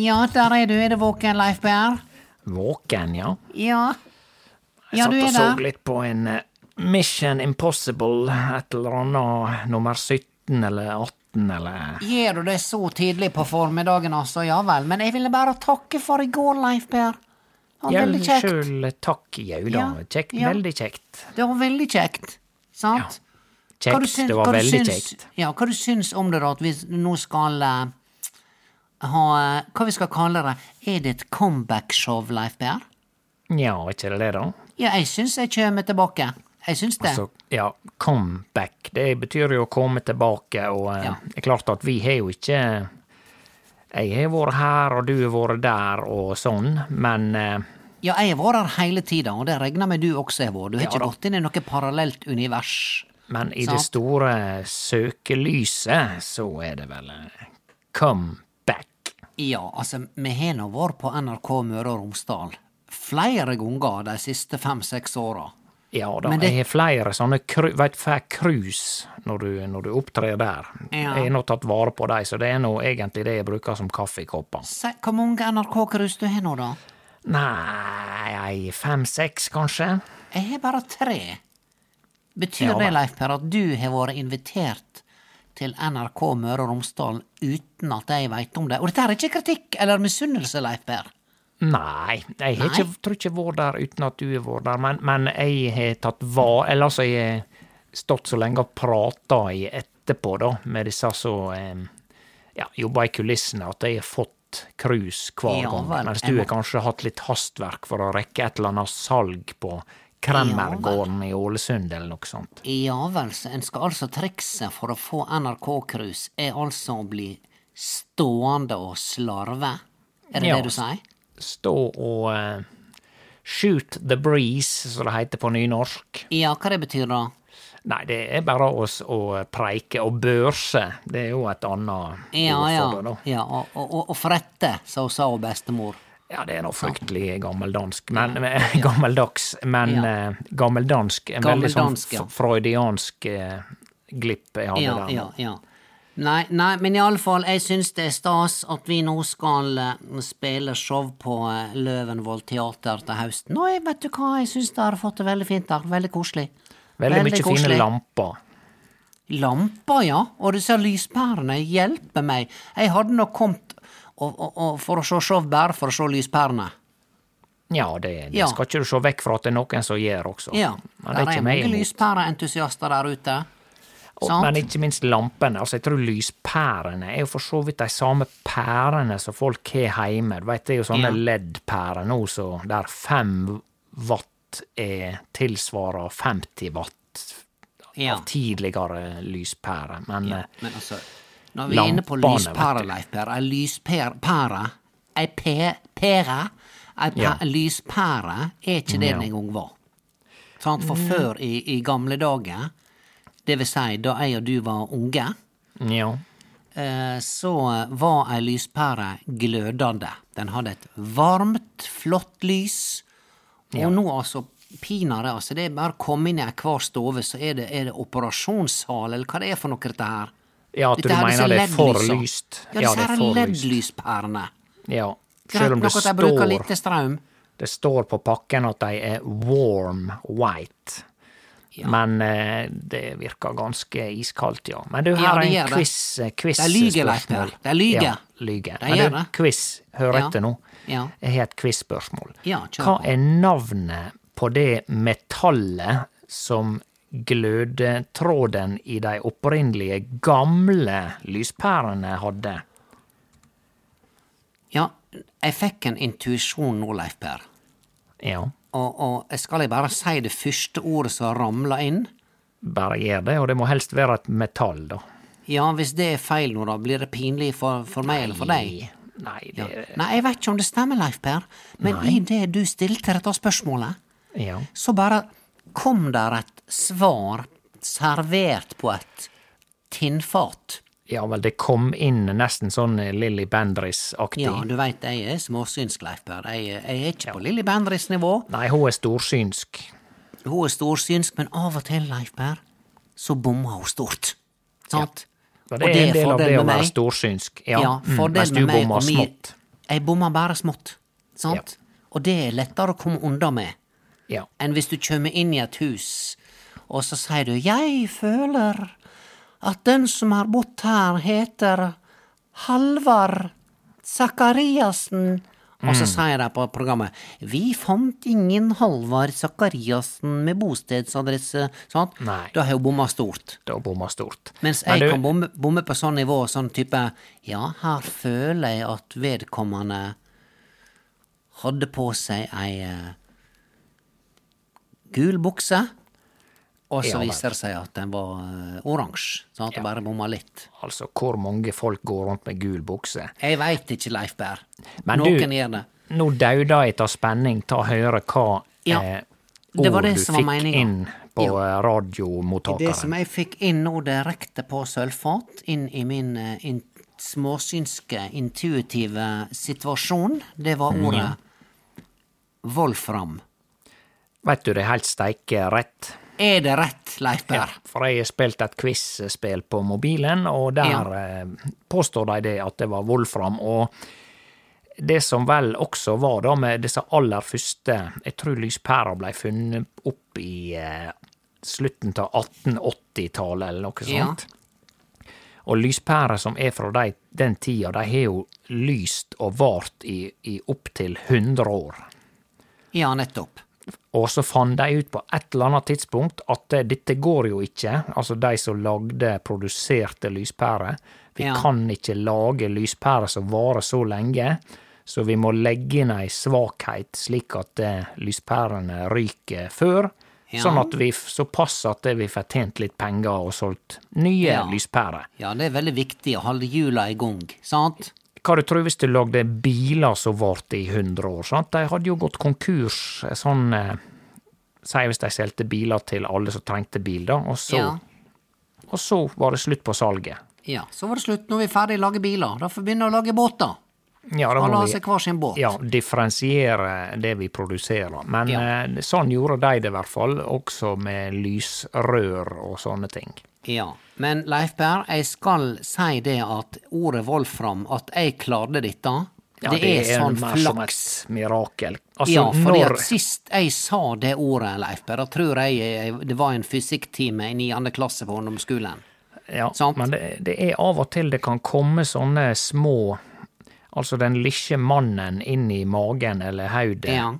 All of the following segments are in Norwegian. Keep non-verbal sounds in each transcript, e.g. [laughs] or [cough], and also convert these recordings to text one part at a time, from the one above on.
Ja, der er du. Er det våken, Leif Per? Våken, ja. Ja. Ja, Satt du og er så litt på en eh, Mission Impossible, et eller annet nummer 17 eller 18 eller Gjør du det så tidlig på formiddagen, altså? Ja vel. Men jeg ville bare takke for i går, Leif Per. Det var veldig kjekt. sjøl takk, jau da. Ja, Kjekt, ja. veldig kjekt. Det var veldig kjekt. Sant? Ja. Kjekt, syns- det var veldig syns- kjekt. Ja, hva du syns om det, da? At vi nå skal eh, ha eh, Hva vi skal kalle det? Er det et comeback-show, Leif Per? Ja, er ikke det det, da? Ja, jeg syns jeg kommer tilbake. Jeg syns det. Altså, ja, comeback, det betyr jo å komme tilbake, og eh, Ja. det er klart at vi har jo ikke Jeg har vært her, og du har vært der, og sånn, men eh, Ja, jeg har vært her hele tida, og det regner med du også har vært. Du har Ja ikke gått inn i noe parallelt univers. Men i Sant. det store søkelyset så er det vel comeback. Ja, altså, vi har nå vært på NRK Møre og Romsdal flere ganger de siste fem-seks åra. Ja da, Men det- jeg har flere sånne veit får cruise når du, når du opptrer der. Ja. Jeg har nå tatt vare på dem, så det er nå egentlig det jeg bruker som kaffekopper. Se, Hvor mange NRK-cruise du har nå, da? Nei, fem-seks, kanskje? Jeg har bare tre. Betyr Ja, det. Leif Per, at du har vært invitert til NRK Møre og Romsdal uten at jeg veit om det? Og dette er ikke kritikk eller misunnelse, Leif Per. Nei, jeg Nei? ikke, tror ikke jeg har vært der uten at du har vært der, men, men jeg har tatt var... Eller altså, jeg har stått så lenge og prata i etterpå, da, med disse som eh, ja, jobber i kulissene, at jeg har fått cruise hver Ja, gang. Mens du har kanskje hatt litt hastverk for å rekke et eller annet salg på Kremmergården i Ålesund, eller noe sånt. Ja vel, så en skal altså trikset for å få NRK-cruise er altså å bli stående og slarve? Er det Ja. det du sier? Stå og uh, shoot the breeze, som det heter på nynorsk. Ja, hva det betyr da? Nei, det er bare oss å preike og børse. Det er jo et annet Ja, ord ja, for det, da. ja og, og, og frette, så sa bestemor. Ja, det er nå fryktelig gammeldansk, men [laughs] gammeldags, men Ja. eh, gammeldansk. En veldig sånn ja. freudiansk eh, glipp jeg hadde Ja, der. ja, ja. Nei, nei, men iallfall, jeg syns det er stas at vi nå skal eh, spille show på eh, Løvenvoll teater til høsten. Og jeg vet du hva, jeg syns det har fått det veldig fint der. Veldig koselig. Veldig, mye koselig. fine lamper. Lamper, ja. Og disse lyspærene hjelper meg. Jeg hadde nok kommet og, og, og for å se show for å se lyspærene. Ja, det, det Ja. skal ikke du se vekk fra at det er noen som gjør også. Ja. Men det er er mange lyspæreentusiaster der ute. Og- Men ikke minst lampene. Altså, jeg tror lyspærene er jo for så vidt de samme pærene som folk har hjemme. Du vet, det er jo sånne Ja. LED-pærer nå, så der fem watt er tilsvarer 50 watt Ja. av tidligere lyspærer. Men Ja, eh, men altså, når vi er inne på lyspære. Leif Per, ei lyspære, ei pære, ei Ja. lyspære er ikke det den en gang var. Sant? For før, i, i gamle dager, det vil si da jeg og du var unge, ja. eh, så var ei lyspære glødende. Den hadde et varmt, flott lys, og nå altså pinadø, altså, det er bare å komme inn i hver stove, så er det, er det operasjonssal, eller hva det er for noe, dette her. Ja, at du mener det er for lyst. Ja, Ja, disse det er her. LED-lyspærene. Ja. Selv om det står de bruker lite strøm. det står på pakken at de er warm white. Men eh, det virker ganske iskaldt, ja. Men du, Ja, her det er gjør en quiz, eh, quiz De lyver, Leif Per. De lyver. Ja, lyger. De Men gjør du, det. quiz, hør Ja. etter nå. Ja. Jeg har et quiz-spørsmål. Ja, Hva er navnet på det metallet som glødetråden i de opprinnelige gamle lyspærene hadde? Ja, jeg fikk en intuisjon nå, Leif Per. Ja, Og, og skal jeg bare si det første ordet som ramla inn? bare gjør det, og det må helst være et metall, da. Ja, hvis det er feil nå, da blir det pinlig for, for meg eller for deg? Nei, Ja. Nei, jeg vet ikke om det stemmer, Leif Per, men Nei. i det du stilte dette spørsmålet, Ja. så bare kom der et svar servert på et tinnfat. ja vel, det kom inn nesten sånn Lilly Bendriss-aktig. Ja, du veit jeg er småsynsk, Leif Per. Jeg, jeg er ikke på Lilly Bendriss nivå. Nei, hun er storsynsk. Hun er storsynsk, men av og til, Leif Per, så bommer hun stort. Sant? Og det er en del av det å være storsynsk. Ja, Ja, mm, mens du bommer smått. Jeg bommer bare smått. Sant? Og det er lettere å komme unna med Ja. enn hvis du kommer inn i et hus, og så sier du 'Jeg føler at den som har bodd her, heter Halvard Sakariassen'. Og så sier de på programmet 'Vi fant ingen Halvard Sakariassen med bostedsadresse'. Sant? Nei. Da har hun bomma stort. Da bomma stort. Mens Men jeg du- kan bomme, bomme på sånn nivå, sånn type Ja, her føler jeg at vedkommende hadde på seg ei eh, gul bukse, og så Ja viser det seg at den var eh, oransje. Sånn at det bare bomma litt. Altså, hvor mange folk går rundt med gul bukse? Jeg veit ikke, Leif Berr. Men Noen du- gjør det. Nå dauda jeg av spenning. til å høre hva Ja, eh, ord det du fikk meningen. inn på Ja. eh, radiomottakeren. Det som jeg fikk inn nå direkte på sølvfat, inn i min eh, in småsynske, intuitive situasjon, det var Mm, ordet Vet du, det er helt steike rett. Er det rett, Leif Ja, for jeg har spilt et quiz-spill på mobilen, og der Ja. eh, påstår de det at det var Wolfram. Og det som vel også var da med disse aller første Jeg tror lyspæra ble funnet opp i eh, slutten av 1880-tallet, eller noe Ja. sånt. Og lyspærer som er fra de, den tida, de har jo lyst og vart i, i opptil 100 år. Ja, nettopp. Og så fant de ut på et eller annet tidspunkt at eh, dette går jo ikke, altså de som lagde, produserte lyspærer. Vi Ja. kan ikke lage lyspærer som varer så lenge, så vi må legge inn ei svakhet slik at eh, lyspærene ryker før. Ja. Sånn at vi så såpass at vi får tjent litt penger og solgt nye Ja. lyspærer. Ja, det er veldig viktig å holde hjula i gang, sant? Hva du tror hvis du lagde biler som varte i 100 år? Sant? De hadde jo gått konkurs eh, sånn eh, Si hvis de solgte biler til alle som trengte bil, da, og så, Ja. og så var det slutt på salget. Ja, så var det slutt. Nå er vi ferdig å lage biler. Da får vi begynne å lage båter. Ja, da Alle har seg hver sin båt. ja, differensiere det vi produserer. Men Ja. eh, sånn gjorde de det i hvert fall, også med lysrør og sånne ting. Ja, men Leif Per, jeg skal si det at ordet Wolfram, at jeg klarte dette, Ja, det, er sånn mer som et mirakel. Altså, ja, fordi når sist jeg sa det ordet, Leif Per, da tror jeg jeg- det var en fysikktime i niende klasse på ungdomsskolen. Ja, Sant? men det, det er av og til det kan komme sånne små Altså den lille mannen inn i magen eller hodet Ja.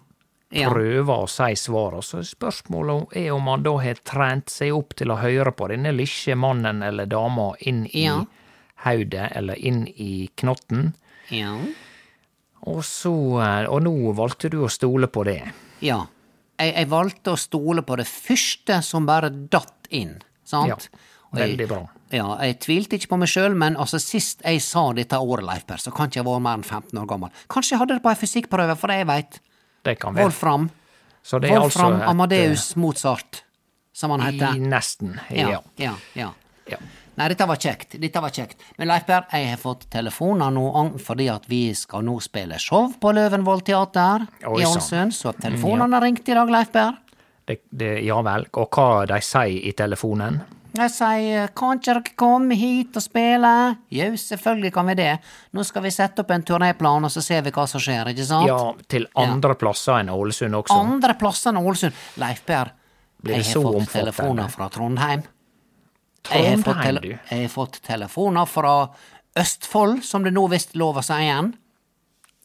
Prøver å si svaret, så spørsmålet er om han da har trent seg opp til å høre på denne lille mannen eller dama inn i Ja. hodet eller inn i knotten, Ja. og så eh, Og nå valgte du å stole på det. Ja. Jeg, jeg valgte å stole på det første som bare datt inn, sant? Ja, veldig bra. Ja, jeg tvilte ikke på meg sjøl, men altså sist jeg sa dette året, Leif Per, så kan ikke jeg være mer enn 15 år gammel. Kanskje jeg hadde det på ei fysikkprøve, for det jeg veit. Det kan være. Wolfram. Så det Wolfram altså Amadeus Mozart, som han heter. I nesten. Ja, Ja. ja, ja. ja. Nei, dette var kjekt. Dette var kjekt. Men Leif jeg har fått telefoner nå fordi at vi skal nå spille show på Løvenvoll teater Oi, i sann. Ålesund, så telefonene ringte i dag, Leif ja vel. Og hva de sier i telefonen? Jeg sier, kan ikke dere komme hit og spille? Jau, selvfølgelig kan vi det. Nå skal vi sette opp en turnéplan, og så ser vi hva som skjer, ikke sant? Ja, til andre plasser enn Ålesund også. Andre plasser enn Ålesund. Leif Per, jeg har fått omfattende? telefoner fra Trondheim. Trondheim, du. jeg har fått telefoner fra Østfold, som det nå visst lover seg igjen.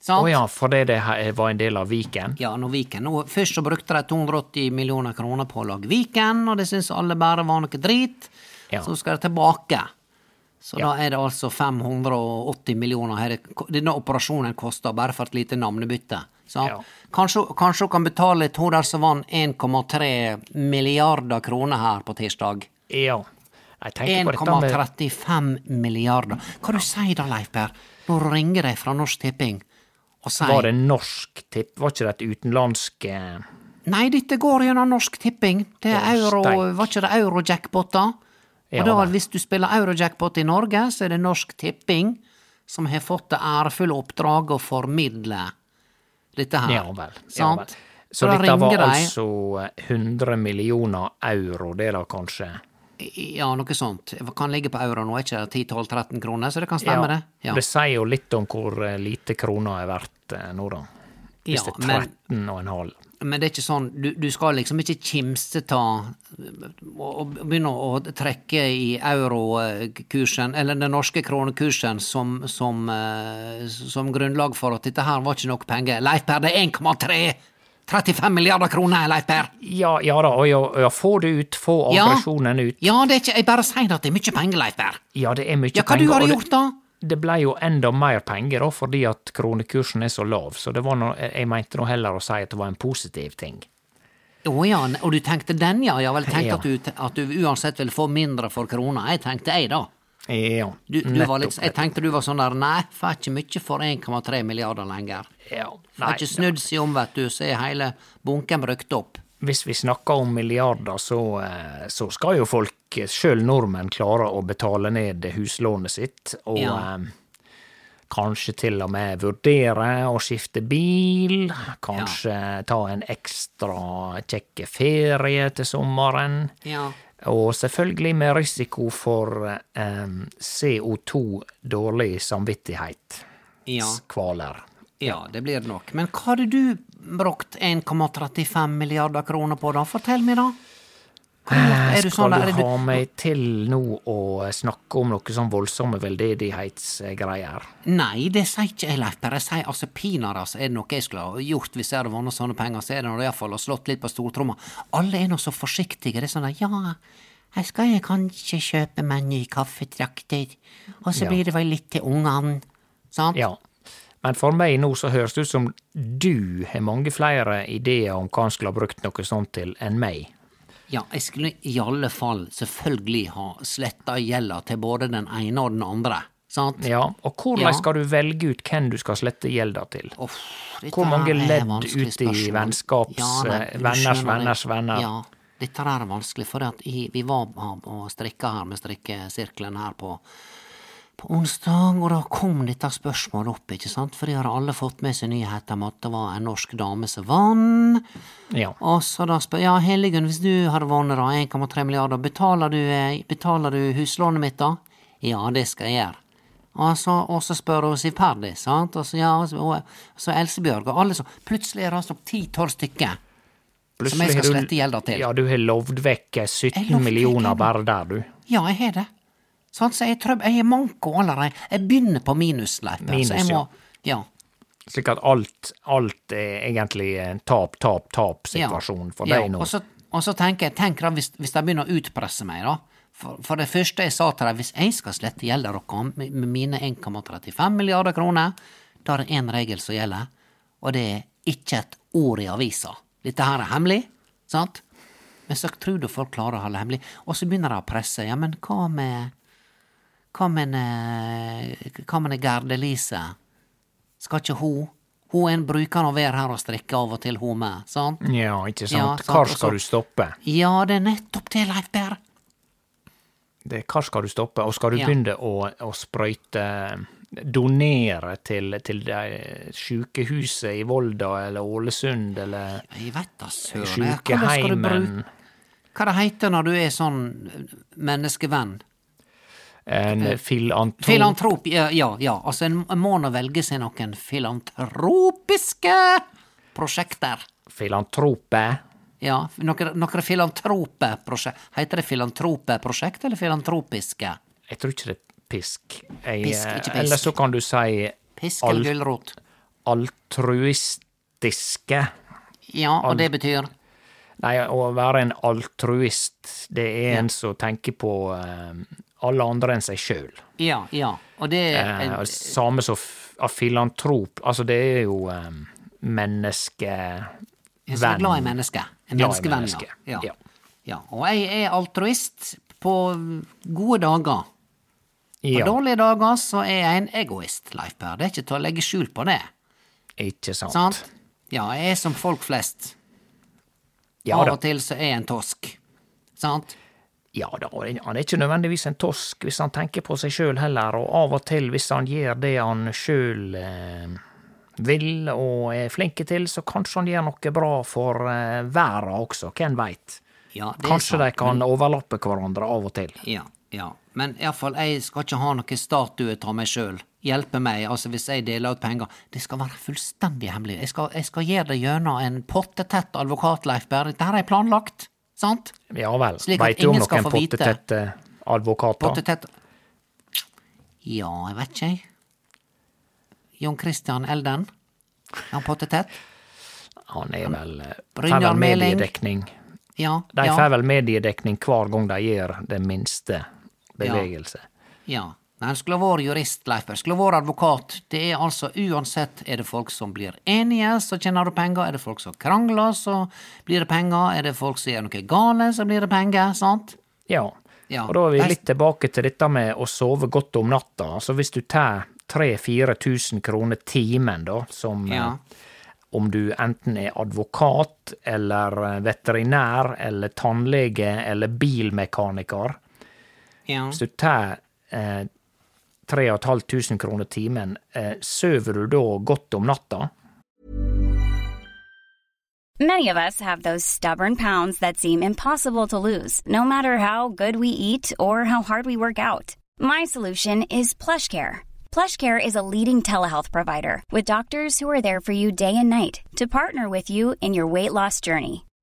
Sant? oh ja, fordi det var en del av Viken? Ja, når Viken. Og først så brukte de 280 millioner kroner på å lage Viken, og det syntes alle bare var noe drit. Ja. Så skal de tilbake. Så Ja. da er det altså 580 millioner her. Denne operasjonen koster bare for et lite navnebytte. Så Ja. Kanskje, hun kan betale to der som vant 1,3 milliarder kroner her på tirsdag. Ja. Jeg tenker på dette med 1,35 milliarder. Hva du sier da, Leif Per, Nå ringer de fra Norsk Tipping sier Var det norsk tipp? Var ikke det et utenlandsk eh, Nei, dette går gjennom Norsk Tipping. Det er euro, var ikke det eurojackpoter? Ja, Og da, vel. hvis du spiller eurojackpot i Norge, så er det Norsk Tipping som har fått det ærefulle oppdraget å formidle dette her. Ja vel. Ja, vel. Så, Så dette var altså eh, 100 millioner euro, det da kanskje? Ja, noe sånt. Det kan ligge på euro nå, ikke det 10-12-13 kroner, så det kan stemme, det. Ja. Det sier jo litt om hvor eh, lite krona er verdt eh, nå, da. Hvis Ja, det er men- 13,5. Men det er ikke sånn, du, du skal liksom ikke kimse ta og, og begynne å trekke i eurokursen, eller den norske kronekursen, som, som, eh, som grunnlag for at dette her var ikke nok penger. Leif Per, det er 1,3 35 milliarder kroner, Leif Per! Ja, ja da, og ja, ja, få det ut, få Ja. aggresjonen ut. Ja, det er ikke, jeg bare sier at det er mye penger, Leif Per. Ja, det er mye Ja, hva penger. du har gjort da? Det ble jo enda mer penger da, fordi at kronekursen er så lav, så det var noe, jeg mente nå heller å si at det var en positiv ting. Å ja, og du tenkte den, ja? Jeg vel tenkte at, du, at du uansett ville få mindre for krona. Jeg tenkte jeg, da. Ja, Du, du var litt, jeg tenkte du var sånn der, nei, får ikke mye for 1,3 milliarder lenger. Ja, nei, ikke snudd seg om, vet du, så er hele bunken brukt opp. hvis vi snakker om milliarder, så, eh, så skal jo folk, sjøl nordmenn, klare å betale ned huslånet sitt, og Ja. eh, kanskje til og med vurdere å skifte bil, kanskje ta en ekstra kjekk ferie til sommeren. Ja. Og selvfølgelig med risiko for eh, CO2, dårlig samvittighet, Ja. kvaler. ja, det blir det nok. Men hva hadde du brukt 1,35 milliarder kroner på, da? Fortell meg, da. Skal sånn du er ha meg til nå å snakke om noe sånn voldsomme veldedighetsgreier? Nei, det sier ikke jeg, Leif Per. Jeg sier altså pinadø så er det noe jeg skulle ha gjort hvis jeg hadde vunnet sånne penger, så er det nå iallfall å slått litt på stortromma. Alle er nå så forsiktige. Det er sånn at ja, jeg skal jeg kanskje kjøpe meg en ny kaffetrakter, og så Ja. blir det vel litt til ungene. Sant? Ja. Men for meg nå så høres det ut som du har mange flere ideer om hva han skulle ha brukt noe sånt til, enn meg. Ja, jeg skulle i alle fall selvfølgelig ha sletta gjelda til både den ene og den andre. Sant? Ja, og hvordan Ja. skal du velge ut hvem du skal slette gjelda til? Uff, Hvor mange ledd vanskelig ut i spørsmål. vennskaps- Ja, nei, venners venners venner? Ja, dette er vanskelig, for vi var og strikka her med strikkesirkelen her på onsdag, og da kom dette spørsmålet opp, ikke sant, for de har alle fått med seg nyheten om at det var en norsk dame som vant. Ja. Og så da spør ja, Helligunn, hvis du hadde vunnet da 1,3 milliarder, betaler du, eh, betaler du huslånet mitt da? Ja, det skal jeg gjøre. Og så, og så spør hun Siv Perdi, sant, og så, ja, og så, og så Elsebjørg, og alle så Plutselig er det altså ti-tolv stykker som jeg skal slette gjelda til. Ja, du har lovd vekk eh, 17 lovd millioner bare der, du. Ja, jeg har det. Sånn, så jeg tror jeg er manko allerede. Jeg begynner på minus, Minus, så jeg må, ja. Slik at alt, alt er egentlig en tap, tap, tap-situasjon for ja. deg nå. Og så, og så tenker jeg, tenk da, hvis, hvis de begynner å utpresse meg, da. For, for det første jeg sa til dem, hvis jeg skal slette gjelda deres med, med mine 1,35 milliarder kroner, da er det én regel som gjelder, og det er ikke et ord i avisa. Dette her er hemmelig, sant? Men så tror du folk klarer å holde det hemmelig. Og så begynner de å presse. Ja, men hva med Hva med eh, Hva med Gerd Elise? Skal ikke hun Hun en bruker å være her og strikke av og til, hun med, sant? Ja, ikke sant. Ja, sant, Hvor skal du stoppe? Ja, det er nettopp det, Leif Berr. Det, hvor skal du stoppe? Og skal du Ja. begynne å, å sprøyte Donere til, til sykehuset i Volda eller Ålesund eller bruke? Hva det heter når du er sånn menneskevenn? En filantrop Filantrop, ja, ja. ja. Altså, en må nå velge seg noen filantropiske prosjekter. Filantrope. Ja, noen, noen filantrope prosjekt. Heter det filantrope prosjekt eller filantropiske? Jeg tror ikke det er pisk. Jeg, Pisk, ikke pisk. Eller så kan du si Pisk eller gulrot? altruistiske. Ja, og det betyr Nei, å være en altruist, det er en som tenker på eh, alle andre enn seg sjøl. Ja, ja. Og det Eh, samme som filantrop. Altså, det er jo eh, menneskevenn. Jeg er glad i mennesket. En menneskevenn, menneske. ja. ja. ja. Og jeg er altruist på gode dager. På Ja, dårlige dager så er jeg en egoist, Leif Per. Det er ikke til å legge skjul på det. ikke sant? Sant? Ja, jeg er som folk flest. Ja Av da. og til så er jeg en tosk. Sant? Ja da, han er ikke nødvendigvis en tosk hvis han tenker på seg sjøl heller, og av og til hvis han gjør det han sjøl eh, vil og er flink til, så kanskje han gjør noe bra for eh, verda også, hvem veit? Ja, Kanskje de kan kan overlappe hverandre av og til. Ja, ja. Men iallfall, jeg skal ikke ha noen statue av meg sjøl. Hjelpe meg, altså hvis jeg deler ut penger. Det skal være fullstendig hemmelig. Jeg skal, jeg skal gjøre det gjennom en pottetett advokat, Leif Berr. Dette er planlagt, sant? Ja vel. Slik at Veit du om ingen skal noen få vite. pottetette advokater? Pottetett Ja, jeg vet ikke, jeg. Jon Christian Elden? Er han pottetett? Han er vel eh, Brynjar vel Meling. mediedekning. Ja. De ja. får vel mediedekning hver gang de gjør den minste bevegelse. Ja. Nei, han skulle ha vært jurist, Leif Han Skulle ha vært advokat. Det er altså uansett Er det folk som blir enige, så tjener du penger. Er det folk som krangler, så blir det penger. Er det folk som gjør noe gale, så blir det penger. Sant? Ja. Ja. Og da er vi litt tilbake til dette med å sove godt om natta. Altså hvis du tar 3000-4000 kroner timen, da, som Ja. eh, om du enten er advokat eller eh, veterinær eller tannlege eller bilmekaniker. Ja. Hvis du tar eh, 3500 kroner timen, eh, sover du da godt om natta? Many of us have those stubborn pounds that seem impossible to lose, no matter how good we eat or how hard we work out. My solution is PlushCare. PlushCare is a leading telehealth provider with doctors who are there for you day and night to partner with you in your weight loss journey.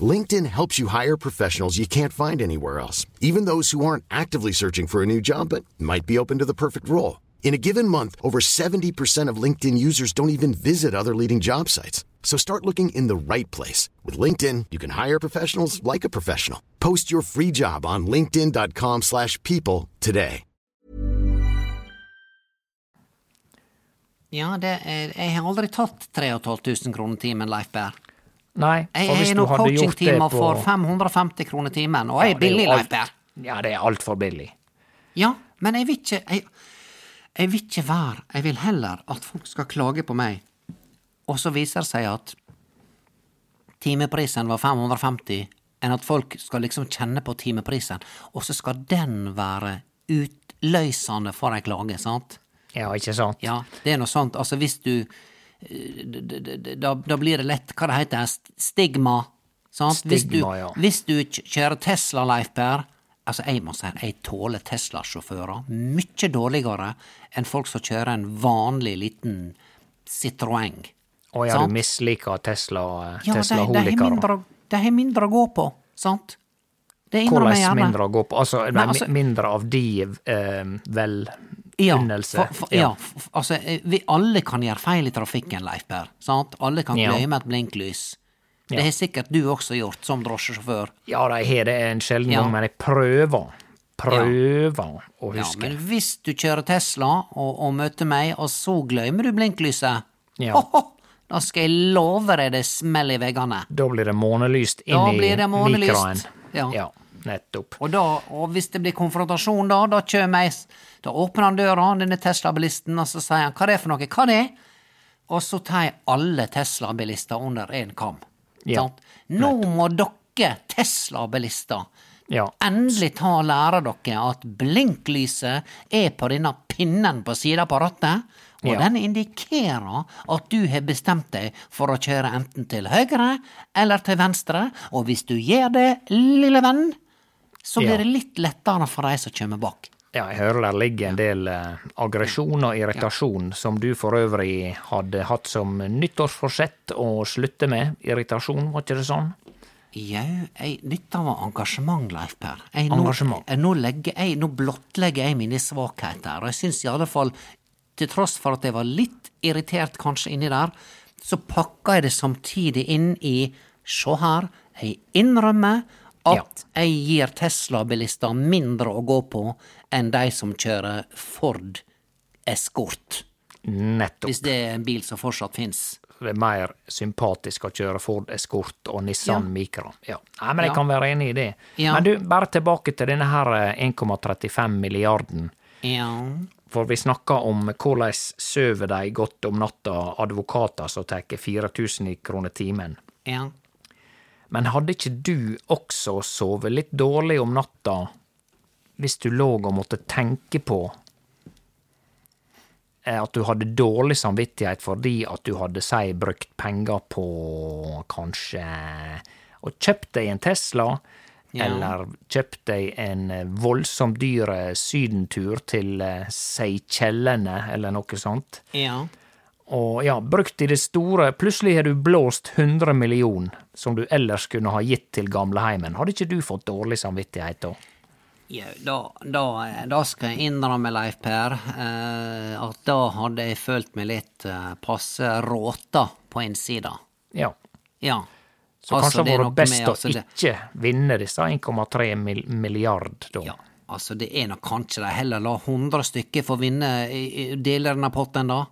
LinkedIn helps you hire professionals you can't find anywhere else, even those who aren't actively searching for a new job but might be open to the perfect role. In a given month, over 70% of LinkedIn users don't even visit other leading job sites. So start looking in the right place. With LinkedIn, you can hire professionals like a professional. Post your free job on linkedin.com/people slash people today. Ja, det er, jeg har aldri tatt 3500 kroner timen, Leif Berr. Nei, Jeg for hvis du hadde gjort det coachingtimer for 550 kroner timen, og jeg er billig, Leif Per. Ja, det er altfor billig. Ja, men jeg vil ikke jeg, jeg vil ikke være Jeg vil heller at folk skal klage på meg, og så viser det seg at timeprisen var 550, enn at folk skal liksom kjenne på timeprisen, og så skal den være utløsende for ei klage, sant? Ja, ikke sant? Ja, det er noe sånt. Altså, hvis du da, da blir det lett Hva det heter det? Stigma. Sant? hvis, du, Stigma, ja. hvis du kjører Tesla, Leif Per Altså, jeg må si jeg tåler Tesla-sjåfører mye dårligere enn folk som kjører en vanlig liten Citroën. Å ja, Sant? du misliker Tesla, Ja, de, har Tesla-holikere. mindre, de har mindre å gå på, sant? Det innrømmer jeg Hvordan mindre å gå på? Altså, nei, altså- mindre av de eh, vel Ja, for, for, ja. f- altså, eh, vi alle kan gjøre feil i trafikken, Leif Per. Sant? Alle kan Ja. glemme et blinklys. Det Ja. har sikkert du også gjort, som drosjesjåfør. Ja, de har det en sjelden Ja. gang, men jeg prøver. Prøver å Ja, huske. men hvis du kjører Tesla og, og møter meg, og så glemmer du blinklyset, Ja. Hoho, da skal jeg love deg det smeller i veggene. Da blir det månelyst inn i blir det månelyst. mikroen. Ja. ja, nettopp. Og, da, og hvis det blir konfrontasjon da, da jeg Da åpner han døra, denne Tesla-bilisten, og så sier han 'hva er det for noe', hva er det? Og så tar jeg alle Tesla-bilister under én kam. Ja, Nå må dere Tesla-bilister Ja. endelig ta og lære dere at blinklyset er på denne pinnen på sida på rattet, og Ja. den indikerer at du har bestemt deg for å kjøre enten til høyre eller til venstre, og hvis du gjør det, lille venn, så blir det litt lettere for de som kommer bak. Ja, jeg hører der ligger en del uh, aggresjon og irritasjon, som du for øvrig hadde hatt som nyttårsforsett å slutte med. Irritasjon, var ikke det sånn? Jau, nytter av engasjement, Leif Per. Jeg, nå, Engasjement. jeg, nå, jeg, nå blottlegger jeg mine svakheter, og jeg syns i alle fall, til tross for at jeg var litt irritert kanskje inni der, så pakka jeg det samtidig inn i sjå her, jeg innrømmer at jeg gir Tesla-bilister mindre å gå på enn de som kjører Ford Escort, Nettopp. hvis det er en bil som fortsatt fins. Det er mer sympatisk å kjøre Ford Escort og Nissan Ja. Micra. Ja. Nei, men jeg Ja. kan være enig i det. Ja. Men du, bare tilbake til denne her eh, 1,35 milliarden. Ja. For vi snakka om hvordan sover de godt om natta, advokater som tar 4000 kroner timen. Ja. Men hadde ikke du også sovet litt dårlig om natta hvis du lå og måtte tenke på eh, at du hadde dårlig samvittighet fordi at du hadde, si, brukt penger på kanskje å kjøpt deg en Tesla, Ja. eller kjøpt deg en eh, voldsomt dyr eh, sydentur til Seychellene, eller noe sånt. Ja. Og ja, brukt i det store, plutselig har du blåst 100 millioner som du ellers kunne ha gitt til gamleheimen. Hadde ikke du fått dårlig samvittighet da? Ja, da, da, da skal jeg innrømme, Leif Per, eh, at da hadde jeg følt meg litt eh, passe råta på innsida. Ja. Ja. Så Altså, kanskje det hadde vært best med, altså, å ikke vinne disse 1,3 mil milliard da. Ja, altså det er nok kanskje de heller la 100 stykker få vinne deler av potten, da.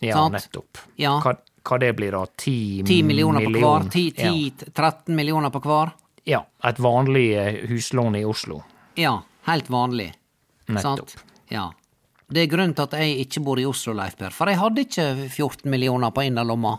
Ja, sant? nettopp. Ja. Hva, hva det blir da? 10 10 millioner på hver. 10, 10, 13 millioner på hver. Ja. ja. Et vanlig eh, huslån i Oslo. Ja, helt vanlig. Nettopp. Sant? Ja. Det er grunnen til at jeg ikke bor i Oslo, Leif Per, for jeg hadde ikke 14 millioner på innerlomma.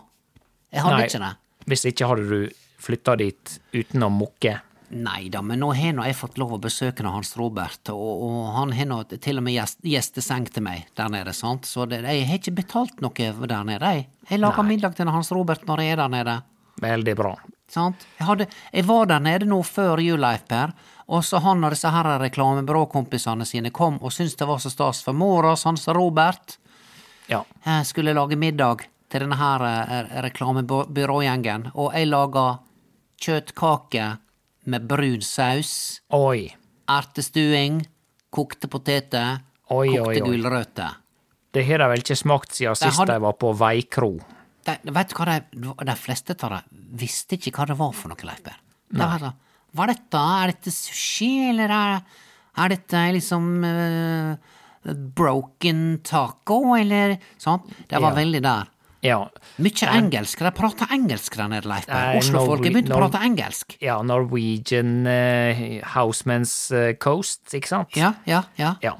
Jeg hadde Nei, ikke det. Hvis ikke hadde du flytta dit uten å mukke. Nei da, men nå har nå jeg fått lov å besøke Hans Robert, og, og han har nå til og med gjest, gjesteseng til meg der nede, sant, så det, jeg har ikke betalt noe der nede, jeg. Jeg lager Nei. middag til Hans Robert når jeg er der nede, Veldig bra. sant. Jeg, hadde, jeg var der nede nå før jul, Leif Per, og så han og disse her reklamebyråkompisene sine kom og syntes det var så stas, for mora hos Hans Robert Ja. jeg skulle lage middag til denne her eh, reklamebyrågjengen, og jeg laga kjøttkake med brun saus, Oi. ertestuing, kokte poteter, Oi, kokte gulrøtter. Det har de vel ikke smakt siden De sist hadde- de var på Veikro. De, vet du hva, de, de fleste av dem visste ikke hva det var for noe, Leif Per. De var Hva er dette? Er dette sushi, eller er, er dette liksom uh, broken taco, eller sånn? De var Ja. veldig der. Ja. Mykje engelsk. De prater engelsk der nede, Leif Per. Oslo-folk har begynt å prate engelsk. ja, Norwegian uh, Houseman's uh, Coast, ikke sant? Ja, ja, ja. Ja.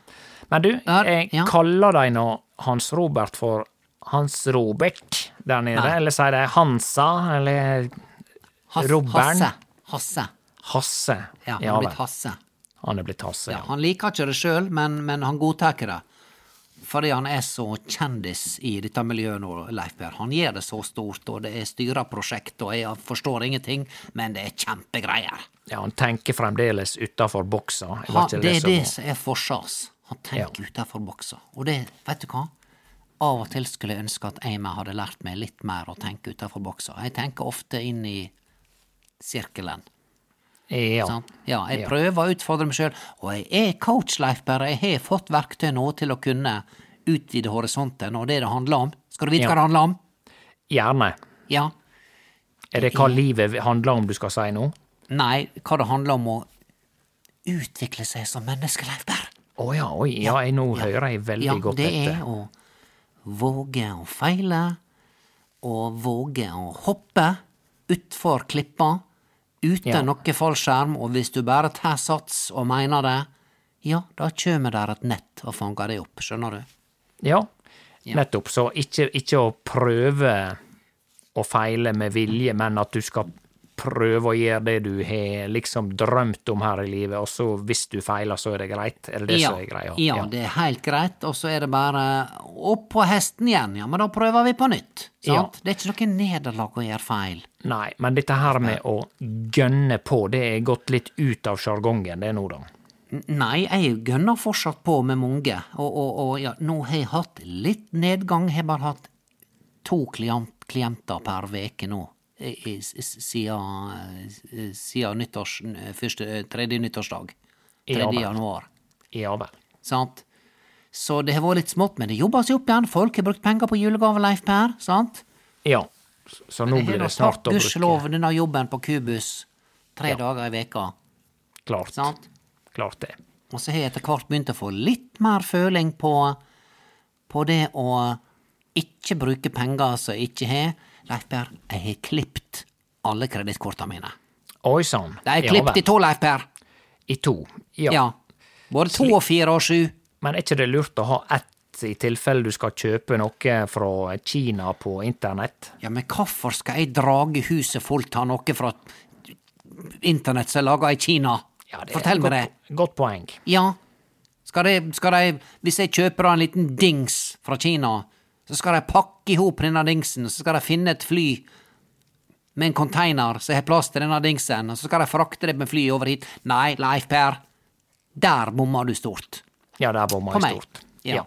Men du, jeg ja. kaller de nå Hans Robert for Hans Robert der nede, Nei. eller sier de Hansa, eller Has, Robbern? Hasse. Hasse. Hasse? Ja, han Ja blitt Hasse. Han er blitt Hasse, Ja, ja. han liker ikke det sjøl, men, men han godtar det. Fordi han er så kjendis i dette miljøet nå, Leif Per. Han gjør det så stort, og det er styra prosjekt, og jeg forstår ingenting, men det er kjempegreier. Ja, han tenker fremdeles utafor boksa. Ha, det, det er som- det som er forsas. Han tenker utenfor boksa. Og det, vet du hva? Av og til skulle jeg ønske at jeg hadde lært meg litt mer å tenke utenfor boksa. Jeg tenker ofte inn i sirkelen. Ja. Ja, jeg Ja. prøver å utfordre meg sjøl, og jeg er coach, Leif Berre. Jeg har fått verktøy nå til å kunne utvide horisonten, og det det handler om. Skal du vite Ja. hva det handler om? Gjerne. Ja. Er det hva livet handler om du skal si nå? Nei, hva det handler om å utvikle seg som menneske, Leif Berr. Å ja, oi, ja, jeg, nå hører jeg veldig ja, godt det er å våge å feile, og våge å hoppe utfor klippa, uten Ja. noe fallskjerm, og hvis du bare tar sats og mener det, ja, da kjem der et nett og fanger deg opp, skjønner du? Ja, nettopp. Så ikke, ikke å prøve å feile med vilje, men at du skal prøve å gjøre det du har liksom drømt om her i livet, og så hvis du feiler, så er det greit? Er det det ja, som er greia? ja, det er helt greit, og så er det bare opp på hesten igjen, ja, men da prøver vi på nytt, Ja. Det er ikke noe nederlag å gjøre feil. Nei, men dette her med å gønne på, det er gått litt ut av sjargongen, det nå, da. Nei, jeg gønner fortsatt på med mange, og, og, og ja, nå har jeg hatt litt nedgang. Jeg har bare hatt to klient, klienter per veke nå, siden, eh, siden nyttårs, første, eh, tredje nyttårsdag. Ja, Tredje vel. januar, Ja vel. sant? Så det har vært litt smått, men det jobber seg opp igjen. Folk har brukt penger på julegave, Leif Per, sant? Ja, så- nå blir det snart å Gudskjelov denne jobben på Kubus tre Ja. dager i veka, Klart. sant? Klart det. Og så har jeg etter hvert begynt å få litt mer føling på, på det å ikke bruke penger som jeg ikke har. Leif Per, jeg har klipt alle kredittkortene mine. Oi sann. De er Ja i to, Leif Per. I to. Ja. Ja. Både to og fire og sju. Men er ikke det lurt å ha ett i tilfelle du skal kjøpe noe fra Kina på internett? Ja, men hvorfor skal jeg drage huset fullt av noe fra internett som er laga i Kina? Ja, det er Fortell meg det. godt poeng. Ja. Skal de, skal de, hvis jeg kjøper en liten dings fra Kina, så skal de pakke i hop denne dingsen, så skal de finne et fly med en container som har plass til denne dingsen, og så skal de frakte det med fly over hit. Nei, Leif Per, der bomma du stort. Ja, der bomma jeg stort. Ja.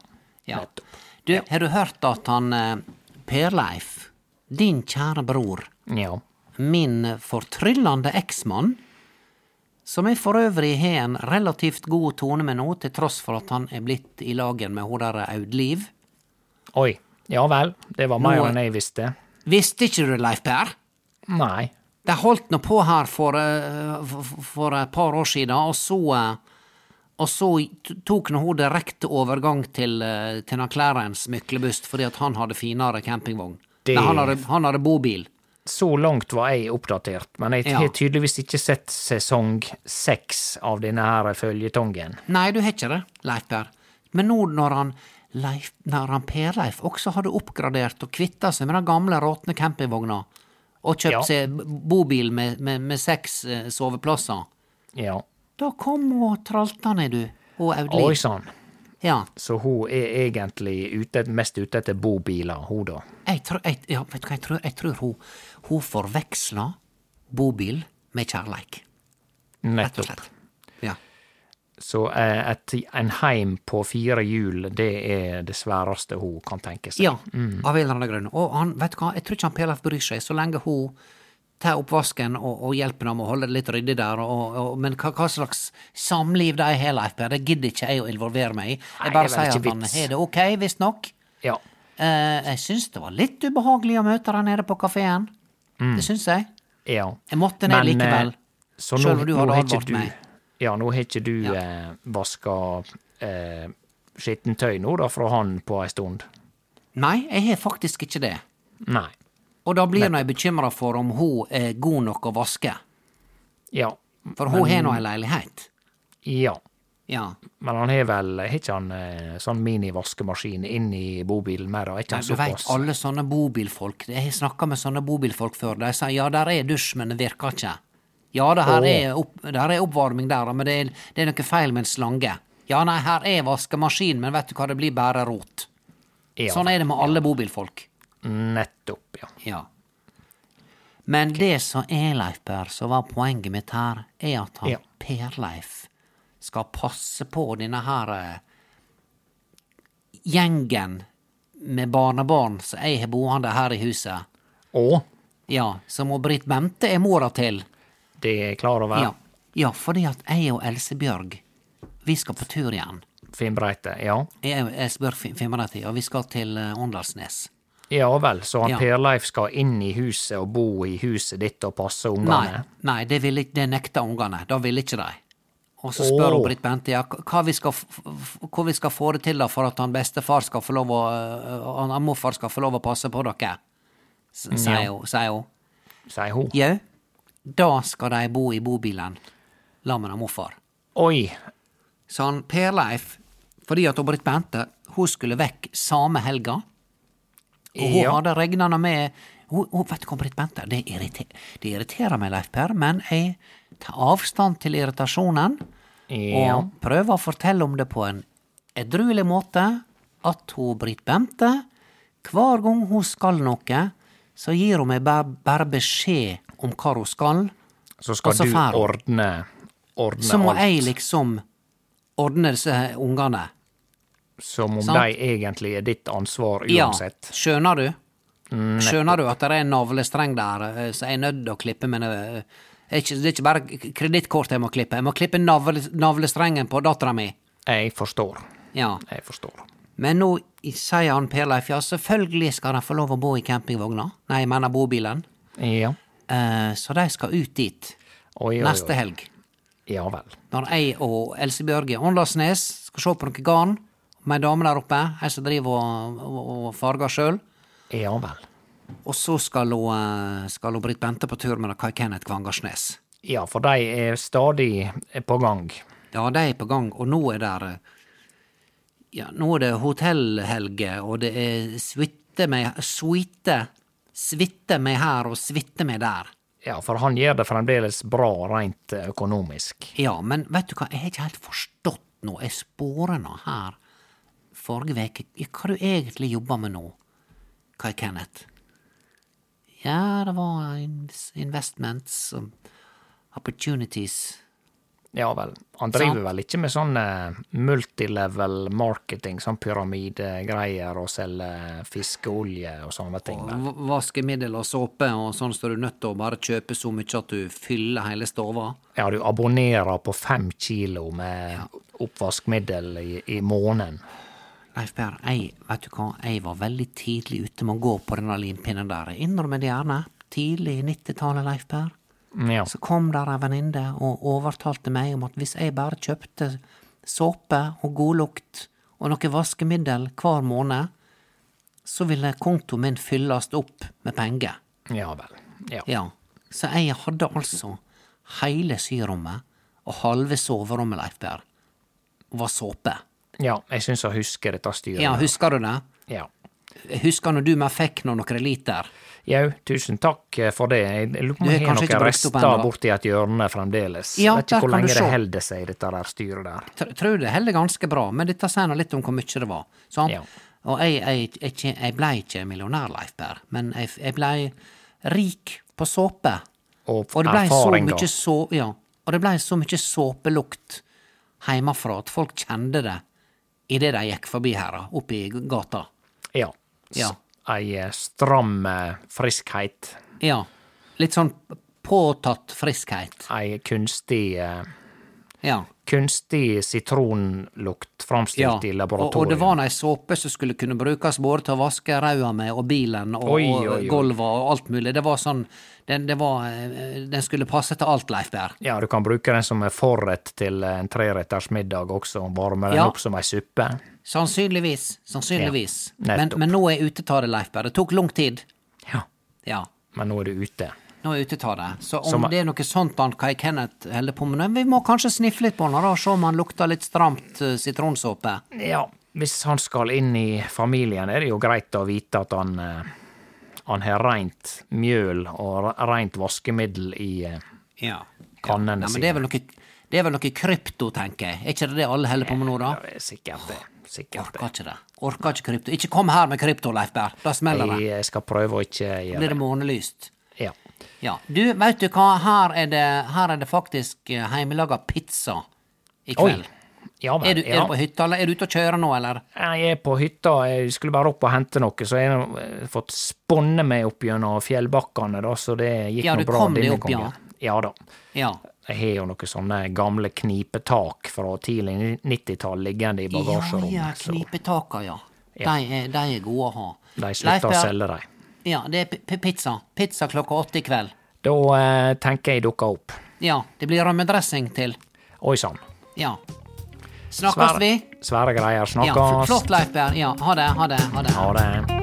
ja. nettopp. Du, har du hørt at han eh, Per-Leif, din kjære bror, Ja. min fortryllende eksmann, som jeg for øvrig har en relativt god tone med nå, til tross for at han er blitt i lagen med hun der Audliv. Oi. Ja vel. Det var mer enn jeg visste. Visste ikke du Leif Per? Nei. De holdt nå på her for, eh, for, for et par år siden, og så eh, og så tok nå hun direkte overgang til, eh, til Clarence Myklebust fordi at han hadde finere campingvogn. Det- Nei, han hadde, han hadde bobil. Så langt var jeg oppdatert, men jeg Ja. har tydeligvis ikke sett sesong seks av denne her føljetongen. Nei, du har ikke det, Leif Per. Men nå når han Leif, han Per-Leif også hadde oppgradert og kvitta seg med den gamle råtne campingvogna, og kjøpt Ja. seg bobil med, med, med seks eh, soveplasser, Ja. da kom hun og tralta ned, du, og Oi sann. Ja, Så hun er egentlig ute, mest ute etter bobiler, hun da. jeg, tror- jeg, ja, vet du hva jeg tror? Jeg tror hun, hun forveksla bobil med kjærleik, Nettopp. Så eh, et, en heim på fire hjul, det er det sværeste hun kan tenke seg. Ja, av en eller annen grunn. Og han, vet du hva, jeg tror ikke han PLF bryr seg, så lenge hun tar oppvasken og, og hjelper ham å holde det litt ryddig der, og, og, men hva, hva slags samliv de har, Leif Per, det gidder ikke jeg å involvere meg i. Jeg bare Nei, er sier at han har det ok, visstnok. Ja. Eh, jeg syns det var litt ubehagelig å møte deg nede på kafeen. Det syns jeg. ja. Jeg måtte ned Men, likevel. eh, Så nå, Selv om du hadde advart meg. Ja, nå har ikke du Ja. eh, vaska eh, skittentøy nå da fra han på ei stund? Nei, jeg har faktisk ikke det. Nei. Og da blir nå jeg bekymra for om hun er god nok å vaske. Ja. For hun har nå ei leilighet. Ja. Ja. Men han har vel Har ikke han eh, sånn minivaskemaskin inni bobilen med, da? Er ikke han du veit, alle sånne bobilfolk Jeg har snakka med sånne bobilfolk før. De sier ja, der er dusj, men det virker ikke. Ja, det her er, opp, der er oppvarming der, men det er, det er noe feil med en slange. Ja, nei, her er vaskemaskin, men vet du hva, det blir bare rot. Ja, Sånn er det med alle bobilfolk. Nettopp, ja. Ja. Men det som er, Leif Per, som var poenget mitt her, er at han Ja. Per-Leif skal passe på denne her eh, gjengen med barnebarn som jeg har boende her i huset. Å? Ja, som Britt Bente er mora til. Det er jeg klar over. Ja. ja, fordi at jeg og Else Bjørg, vi skal på tur igjen. Finnbreite, ja. Jeg og Else Bjørg Fin- Finnmark, og vi skal til eh, Åndalsnes. Ja vel, så han Ja. Per Leif skal inn i huset og bo i huset ditt og passe ungene? nei det, vil, det nekta ungene. Da ville ikke de. Og så spør oh. hun Britt Bente ja, hva vi skal, f- vi skal få det til da for at han bestefar skal få lov å øh, han, morfar skal få lov å passe på dere. Sier hun. Sier hun. Sier hun. Jau, da skal de bo i bobilen sammen med morfar. Oi, Så han Per Leif, fordi at Britt Bente hun skulle vekk samme helga, og hun Ja. hadde regnene med hun, hun, Vet du hva, Britt Bente, det, irriter, det irriterer meg, Leif Per, men jeg tar avstand til irritasjonen ja. og prøver å fortelle om det på en edruelig måte, at hun Britt Bente, hver gang hun skal noe, så gir hun meg bare, bare beskjed om hva hun skal, Så skal så du ordne, ordne så må alt. jeg liksom ordne disse ungene. Som om de egentlig er ditt ansvar uansett. Ja, uansett. skjønner du? Skjønner du at det er en navlestreng der, eh, så jeg er nødt til å klippe men det er ikke, Det er ikke bare kredittkort jeg må klippe, jeg må klippe navle, navlestrengen på dattera mi. Jeg forstår. Ja. Jeg forstår. Men nå sier han Per Leif, ja, selvfølgelig skal de få lov å bo i campingvogna. Nei, jeg mener bobilen. Ja. Eh, så de skal ut dit Oi, oi, neste helg. Ja vel. Når jeg og Else Bjørge Åndalsnes skal se på noe garn med ei dame der oppe, ei som driver og, og, og farger sjøl. Ja vel. Og så skal hun, eh, skal hun Britt Bente på tur med Kai Kenneth Kvangarsnes. Ja, for de er stadig på gang. Ja, de er på gang, og nå er det Ja, nå er det hotellhelger, og det er suite med Suite. Suite meg her og svitte meg der. Ja, for han gjør det fremdeles bra rent eh, økonomisk. Ja, men vet du hva, jeg har ikke helt forstått noe. Jeg sporer nå her forrige uke hva du egentlig jobber med nå, Kai Kenneth. Ja, det var investments og opportunities. Ja vel. Han driver Sant. vel ikke med sånn multilevel marketing, sånn pyramidegreier, og selger fiskeolje og sånne ting, Og Vaskemiddel og såpe og sånn så du er nødt til å bare kjøpe så mye at du fyller hele stova. Ja, du abonnerer på fem kilo med oppvaskmiddel i, i måneden. Leif Per, jeg, vet du hva, jeg var veldig tidlig ute med å gå på denne limpinnen der. Jeg innrømmer det gjerne. Tidlig 90-tallet, Leif Per. Ja. Så kom der ei venninne og overtalte meg om at hvis jeg bare kjøpte såpe og godlukt og noe vaskemiddel hver måned, så ville kontoen min fylles opp med penger. Ja vel. Ja. Ja, så jeg hadde altså hele syrommet og halve soverommet, Leif Berr, var såpe. ja jeg syns jeg husker dette styret. Ja, husker du det? Ja. Husker når du meg fikk nå noen liter. Jau, tusen takk eh, for det. Jeg lurer på om jeg har noen rester borti et hjørne fremdeles. Ja, Vet ikke hvor lenge det holder seg, dette der styret der. Tr- Tror det holder ganske bra, men dette sier nå litt om hvor mye det var. Sant? Ja. Og jeg, jeg, jeg, jeg, ble ikke millionær, Leif Per, men jeg, jeg ble rik på såpe. Og, Og det blei så mye så, ja, og det blei så mye såpelukt hjemmefra at folk kjente det idet de gikk forbi her, oppe i gata. Ja. Ja. Ei eh, stram eh, friskhet. Ja. Litt sånn påtatt friskhet. Ei kunstig eh, Ja. Kunstig sitronlukt framstilt i laboratoriet. og det var ei såpe som skulle kunne brukes både til å vaske ræva med og bilen og, Oi, og oi, og alt mulig. Det var sånn den, det var, den skulle passe til alt, Leif Berr. Ja, du kan bruke den som er forrett til en treretters middag også, varme den Ja. opp som ei suppe. Sannsynligvis. Sannsynligvis. Ja, men, men nå er jeg ute ta det, Leif Per. Det tok lang tid. Ja. Ja. Men nå er du ute. Nå er jeg ute ta det. Så om Som- det er noe sånt han Kai Kenneth holder på med nå, Vi må kanskje sniffe litt på den og se om han lukter litt stramt eh, sitronsåpe. Ja, hvis han skal inn i familien, er det jo greit å vite at han eh, han har reint mjøl og re- reint vaskemiddel i eh, Ja. kannene Nei, men det er vel noe Det er vel noe krypto, tenker jeg. Er ikke det det alle holder på med nå, da? Det er sikkert det. Sikkert Orker ikke det. Orker ikke krypto. Ikke kom her med krypto, Leif Berr. Da smeller det. Jeg skal prøve å ikke gjøre det det. månelyst. Ja. Ja. Du, veit du hva, her er det, her er det faktisk eh, heimelaga pizza i Oi. kveld. Ja men, Er, du, er ja. du på hytta, eller er du ute og kjører nå, eller? Jeg er på hytta, jeg skulle bare opp og hente noe, så jeg har eh, fått sponne meg opp gjennom fjellbakkene, da, så det gikk Ja, nå du kom deg opp, ja. Ja da. Ja. Jeg har jo noen sånne gamle knipetak fra tidlig 90-tall liggende i bagasjerommet. ja, ja, knipetaka, ja. Ja. De, er, de er gode å ha. de slutter å selge de. Ja, det er pizza. Pizza klokka åtte i kveld. Da eh, tenker jeg dukker opp. Ja, det blir rømmedressing til. Oi sann. Ja. Snakkes vi? Svære greier. Ja, Snakkes. flott, Leif Berr. Ja, ha det, ha det. Ha det. Ha det.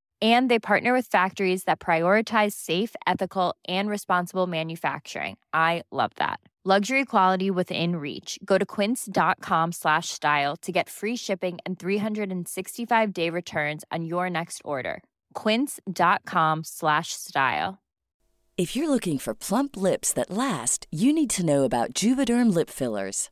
And they partner with factories that prioritize safe, ethical, and responsible manufacturing. I love that. Luxury quality within reach. Go to quince.com slash style to get free shipping and 365 day returns on your next order. Quince.com slash style. If you're looking for plump lips that last, you need to know about Juvederm lip fillers.